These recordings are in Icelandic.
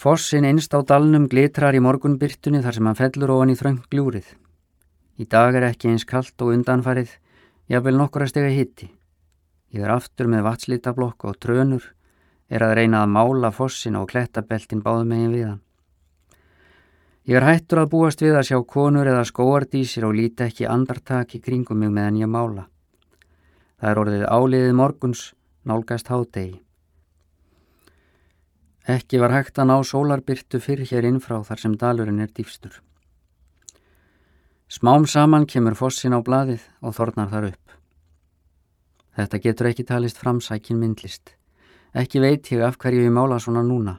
Fossin einst á dalnum glitrar í morgunbyrtunni þar sem hann fellur ofan í þröng gljúrið. Í dag er ekki eins kallt og undanfarið, ég vil nokkura stega hitti. Ég er aftur með vatslítablokk og trönur, er að reyna að mála fossin og klettabeltin báðum megin við hann. Ég er hættur að búast við að sjá konur eða skóardísir og líti ekki andartak í kringum mig meðan ég mála. Það er orðið áliðið morguns, nálgast hádegi. Ekki var hægt að ná sólarbyrtu fyrir hér innfrá þar sem dalurinn er dýfstur. Smám saman kemur fossin á bladið og þornar þar upp. Þetta getur ekki talist framsækin myndlist. Ekki veit ég af hverju ég mála svona núna.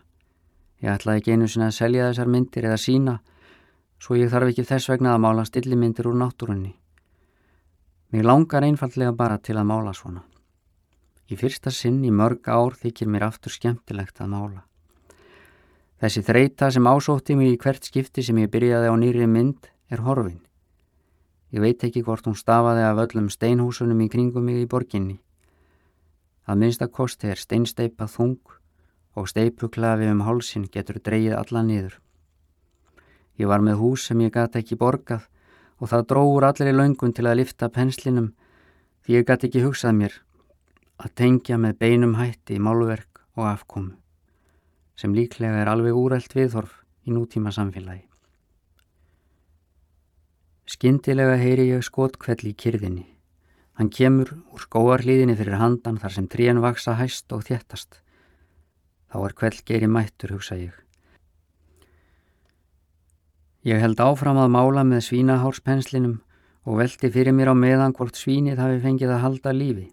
Ég ætlaði ekki einu sinna að selja þessar myndir eða sína, svo ég þarf ekki þess vegna að mála stillimyndir úr náttúrunni. Mér langar einfallega bara til að mála svona. Í fyrsta sinn í mörg ár þykir mér aftur skemmtilegt að mála. Þessi þreita sem ásótti mig í hvert skipti sem ég byrjaði á nýri mynd er horfin. Ég veit ekki hvort hún stafaði af öllum steinhúsunum í kringum mig í borginni. Að minnsta kosti er steinsteipa þung og steipuklafi um hálsin getur dreyið alla niður. Ég var með hús sem ég gæti ekki borgað og það dróður allir í laungun til að lifta penslinum því ég gæti ekki hugsað mér að tengja með beinum hætti í málverk og afkomu sem líklega er alveg úrælt viðhorf í nútíma samfélagi. Skindilega heyri ég skotkvell í kyrðinni. Hann kemur úr skóarlíðinni fyrir handan þar sem trían vaksa hæst og þjættast. Þá er kvell geiri mættur, hugsa ég. Ég held áfram að mála með svínahárspenslinum og veldi fyrir mér á meðan hvort svínið hafi fengið að halda lífi,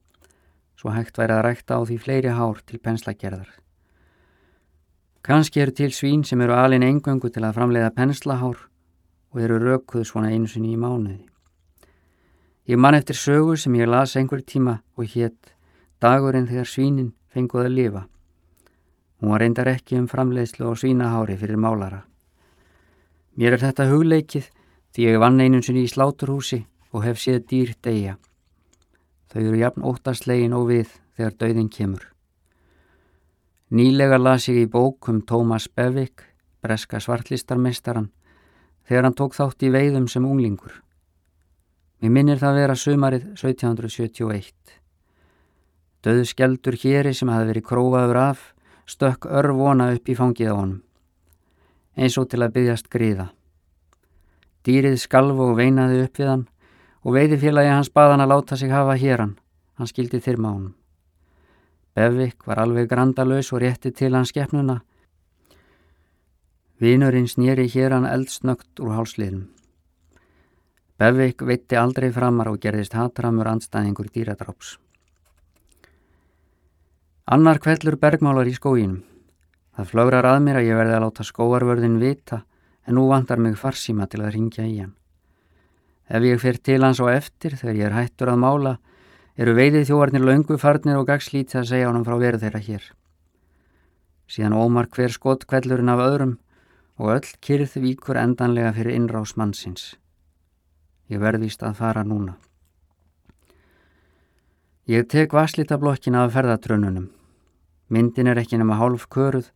svo hægt væri að rækta á því fleiri hár til penslagerðar. Kanski eru til svín sem eru alin engöngu til að framleiða penslahár og eru rökuð svona einu sinni í mánuði. Ég man eftir sögur sem ég las einhver tíma og hétt dagurinn þegar svínin fenguð að lifa. Hún var reyndar ekki um framleiðslu og svínahári fyrir málara. Mér er þetta hugleikið því ég vann einu sinni í sláturhúsi og hef séð dýr degja. Þau eru jafn óttaslegin og við þegar dauðin kemur. Nýlega las ég í bók um Tómas Bevik, breska svartlistarmeistaran, þegar hann tók þátt í veiðum sem unglingur. Mér minnir það vera sumarið 1771. Döðu skjeldur héri sem hafi verið króaður af stökk örvona upp í fangið á honum, eins og til að byggjast gríða. Dýrið skalv og veinaði upp við hann og veiðifélagi hans baðan að láta sig hafa hér hann, skildi þyrma honum. Bevik var alveg grandalös og rétti til hans skeppnuna. Vinurinn snýri hér hann eldsnögt úr hálsliðnum. Bevik veitti aldrei framar og gerðist hatramur andstæðingur dýradráps. Annar kvellur bergmálar í skóginum. Það flögrar að mér að ég verði að láta skóarvörðin vita en nú vantar mig farsíma til að ringja í hann. Ef ég fyrir til hans á eftir þegar ég er hættur að mála eru veiðið þjóarnir laungu farnir og gagslítið að segja honum frá veru þeirra hér. Síðan ómar hver skott kvellurinn af öðrum og öll kyrð víkur endanlega fyrir innrás mannsins. Ég verðist að fara núna. Ég tek vaslitablokkin af ferðatrönunum. Myndin er ekki nema hálf köruð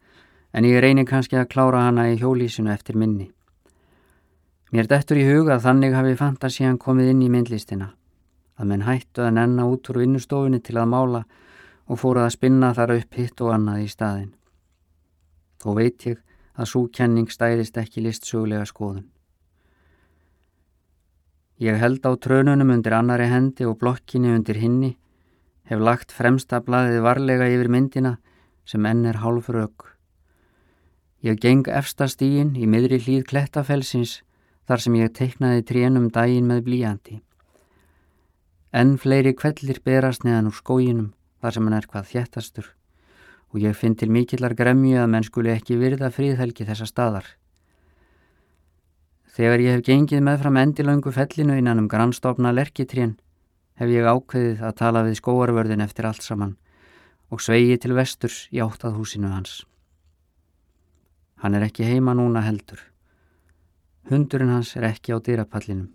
en ég reynir kannski að klára hana í hjólísinu eftir minni. Mér dettur í huga þannig hafi fantasían komið inn í myndlistina að menn hættu að nenna út úr vinnustofunni til að mála og fóruð að spinna þar upp hitt og annað í staðin. Þó veit ég að svo kenning stæðist ekki listsögulega skoðun. Ég held á trönunum undir annari hendi og blokkinni undir hinni, hef lagt fremsta blaðið varlega yfir myndina sem enn er hálf rauk. Ég geng efsta stíin í miðri hlýð klettafelsins þar sem ég teiknaði trénum dægin með blíjandi. Enn fleiri kvellir berast neðan úr skóginum þar sem hann er hvað þjættastur og ég finn til mikillar gremju að menn skuli ekki virða fríðhelgi þessa staðar. Þegar ég hef gengið með fram endilöngu fellinu innan um grannstofna lerkitrén hef ég ákveðið að tala við skóarvörðin eftir allt saman og svegi til vesturs í áttað húsinu hans. Hann er ekki heima núna heldur. Hundurinn hans er ekki á dyrapallinum.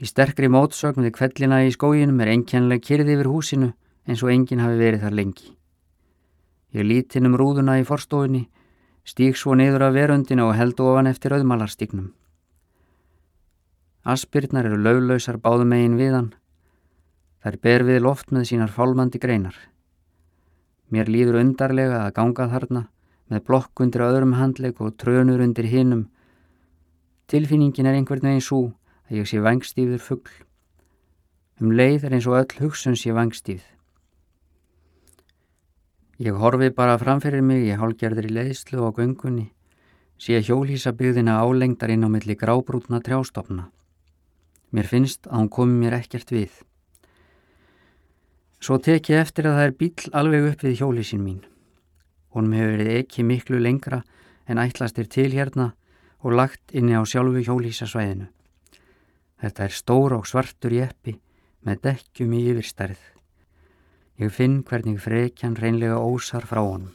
Í sterkri mótsögn við kvellina í skóginum er einkjænlega kyrði yfir húsinu eins og enginn hafi verið þar lengi. Ég lít inn um rúðuna í forstofunni Stík svo niður af verundinu og held ofan eftir auðmalarstíknum. Aspirnar eru löglausar báðumegin við hann. Þær ber við loft með sínar fálmandi greinar. Mér líður undarlega að ganga þarna með blokk undir öðrum handleg og trönur undir hinnum. Tilfinningin er einhvern veginn svo að ég sé vangstífður fuggl. Um leið er eins og öll hugsun sé vangstífð. Ég horfi bara framfyrir mig í hálgerðri leiðslu og göngunni, sé hjólísabygðina álengdar inn á milli grábrútna trjástofna. Mér finnst að hún komi mér ekkert við. Svo tek ég eftir að það er bíl alveg upp við hjólísin mín. Hún hefur verið ekki miklu lengra en ætlast er til hérna og lagt inni á sjálfu hjólísasvæðinu. Þetta er stór og svartur jeppi með dekkjum í yfirstærð. Ég finn hvernig frekjan reynlega ósar frá honum.